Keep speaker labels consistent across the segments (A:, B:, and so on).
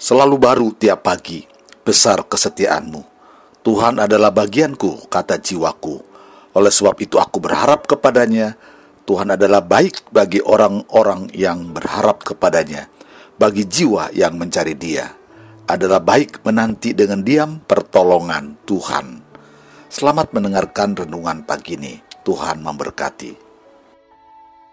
A: Selalu baru tiap pagi, besar kesetiaanmu. Tuhan adalah bagianku, kata jiwaku. Oleh sebab itu aku berharap kepadanya. Tuhan adalah baik bagi orang-orang yang berharap kepadanya, bagi jiwa yang mencari dia. Adalah baik menanti dengan diam pertolongan Tuhan. Selamat mendengarkan renungan pagi ini. Tuhan memberkati.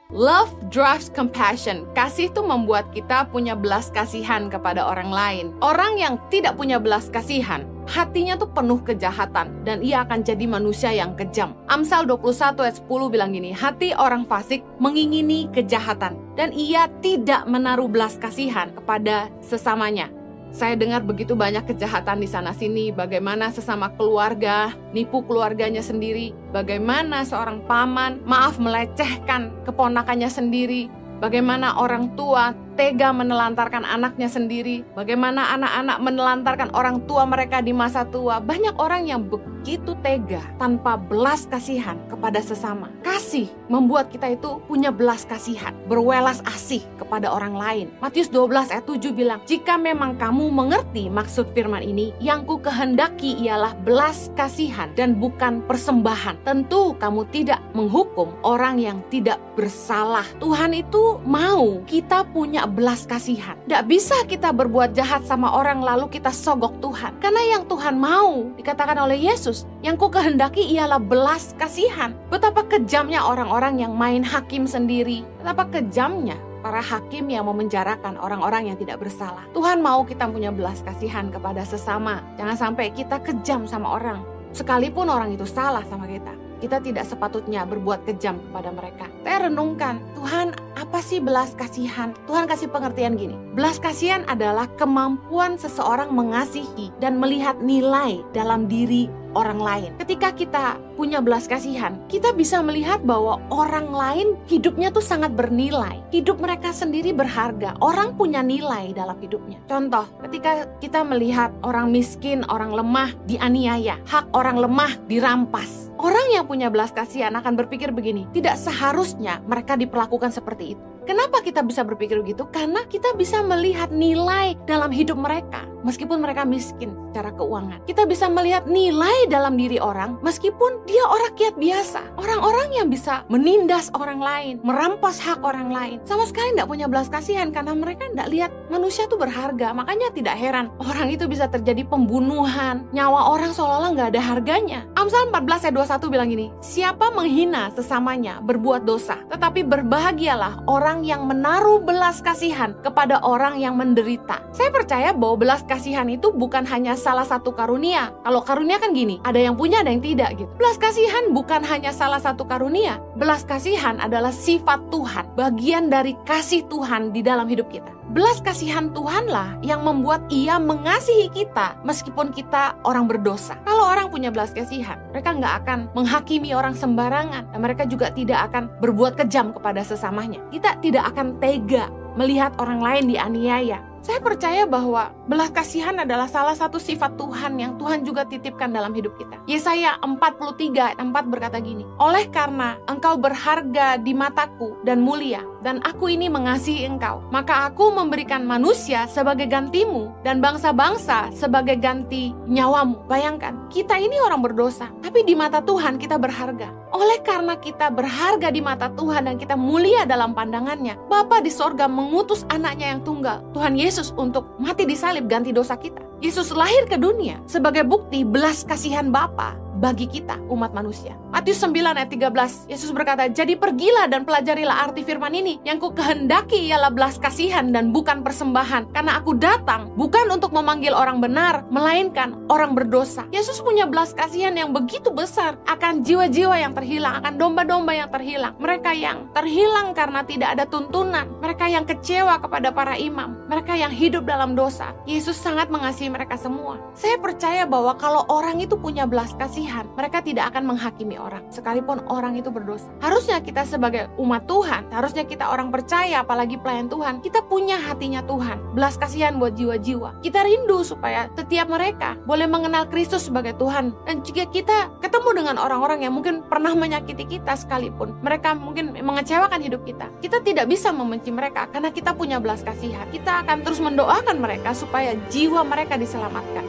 B: Love drives compassion. Kasih itu membuat kita punya belas kasihan kepada orang lain. Orang yang tidak punya belas kasihan, hatinya tuh penuh kejahatan dan ia akan jadi manusia yang kejam. Amsal 21 ayat 10 bilang gini, hati orang fasik mengingini kejahatan dan ia tidak menaruh belas kasihan kepada sesamanya. Saya dengar begitu banyak kejahatan di sana-sini, bagaimana sesama keluarga nipu keluarganya sendiri, bagaimana seorang paman maaf melecehkan keponakannya sendiri, bagaimana orang tua tega menelantarkan anaknya sendiri, bagaimana anak-anak menelantarkan orang tua mereka di masa tua. Banyak orang yang begitu tega tanpa belas kasihan kepada sesama. Kasih membuat kita itu punya belas kasihan, berwelas asih kepada orang lain. Matius 12 ayat 7 bilang, "Jika memang kamu mengerti maksud firman ini, yang ku kehendaki ialah belas kasihan dan bukan persembahan. Tentu kamu tidak menghukum orang yang tidak bersalah." Tuhan itu mau kita punya belas kasihan. Tidak bisa kita berbuat jahat sama orang lalu kita sogok Tuhan. Karena yang Tuhan mau dikatakan oleh Yesus, yang ku kehendaki ialah belas kasihan. Betapa kejamnya orang-orang yang main hakim sendiri. Betapa kejamnya para hakim yang memenjarakan orang-orang yang tidak bersalah. Tuhan mau kita punya belas kasihan kepada sesama. Jangan sampai kita kejam sama orang. Sekalipun orang itu salah sama kita kita tidak sepatutnya berbuat kejam kepada mereka. Saya renungkan, Tuhan apa sih belas kasihan? Tuhan kasih pengertian gini, belas kasihan adalah kemampuan seseorang mengasihi dan melihat nilai dalam diri orang lain. Ketika kita punya belas kasihan, kita bisa melihat bahwa orang lain hidupnya tuh sangat bernilai. Hidup mereka sendiri berharga. Orang punya nilai dalam hidupnya. Contoh, ketika kita melihat orang miskin, orang lemah dianiaya, hak orang lemah dirampas. Orang yang punya belas kasihan akan berpikir begini, tidak seharusnya mereka diperlakukan seperti itu. Kenapa kita bisa berpikir begitu? Karena kita bisa melihat nilai dalam hidup mereka, meskipun mereka miskin secara keuangan. Kita bisa melihat nilai dalam diri orang, meskipun dia orang kiat biasa. Orang-orang yang bisa menindas orang lain, merampas hak orang lain, sama sekali tidak punya belas kasihan karena mereka tidak lihat manusia itu berharga. Makanya tidak heran orang itu bisa terjadi pembunuhan, nyawa orang seolah-olah nggak ada harganya. Amsal 14 ayat 21 bilang gini, siapa menghina sesamanya berbuat dosa, tetapi berbahagialah orang yang menaruh belas kasihan kepada orang yang menderita. Saya percaya bahwa belas kasihan itu bukan hanya salah satu karunia. Kalau karunia kan gini, ada yang punya, ada yang tidak gitu. Belas kasihan bukan hanya salah satu karunia. Belas kasihan adalah sifat Tuhan, bagian dari kasih Tuhan di dalam hidup kita. Belas kasihan Tuhanlah yang membuat ia mengasihi kita meskipun kita orang berdosa. Kalau orang punya belas kasihan, mereka nggak akan menghakimi orang sembarangan dan mereka juga tidak akan berbuat kejam kepada sesamanya. Kita tidak akan tega melihat orang lain dianiaya. Saya percaya bahwa belas kasihan adalah salah satu sifat Tuhan yang Tuhan juga titipkan dalam hidup kita. Yesaya 43 ayat 4 berkata gini, Oleh karena engkau berharga di mataku dan mulia, dan aku ini mengasihi engkau, maka aku memberikan manusia sebagai gantimu dan bangsa-bangsa sebagai ganti nyawamu. Bayangkan, kita ini orang berdosa, tapi di mata Tuhan kita berharga. Oleh karena kita berharga di mata Tuhan dan kita mulia dalam pandangannya, Bapa di sorga mengutus anaknya yang tunggal, Tuhan Yesus untuk mati di salib ganti dosa kita. Yesus lahir ke dunia sebagai bukti belas kasihan Bapa bagi kita umat manusia. Matius 9 ayat 13, Yesus berkata, Jadi pergilah dan pelajarilah arti firman ini, yang ku kehendaki ialah belas kasihan dan bukan persembahan, karena aku datang bukan untuk memanggil orang benar, melainkan orang berdosa. Yesus punya belas kasihan yang begitu besar akan jiwa-jiwa yang terhilang, akan domba-domba yang terhilang, mereka yang terhilang karena tidak ada tuntunan, mereka yang kecewa kepada para imam, mereka yang hidup dalam dosa. Yesus sangat mengasihi mereka semua. Saya percaya bahwa kalau orang itu punya belas kasihan, mereka tidak akan menghakimi orang, sekalipun orang itu berdosa. Harusnya kita sebagai umat Tuhan, harusnya kita orang percaya, apalagi pelayan Tuhan, kita punya hatinya Tuhan, belas kasihan buat jiwa-jiwa. Kita rindu supaya setiap mereka boleh mengenal Kristus sebagai Tuhan. Dan jika kita ketemu dengan orang-orang yang mungkin pernah menyakiti kita sekalipun, mereka mungkin mengecewakan hidup kita, kita tidak bisa membenci mereka karena kita punya belas kasihan. Kita akan terus mendoakan mereka supaya jiwa mereka diselamatkan.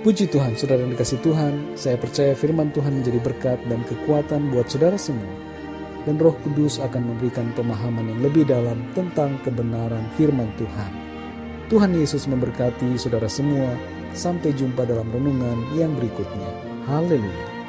C: Puji Tuhan, saudara yang dikasih Tuhan, saya percaya firman Tuhan menjadi berkat dan kekuatan buat saudara semua. Dan roh kudus akan memberikan pemahaman yang lebih dalam tentang kebenaran firman Tuhan. Tuhan Yesus memberkati saudara semua. Sampai jumpa dalam renungan yang berikutnya. Haleluya.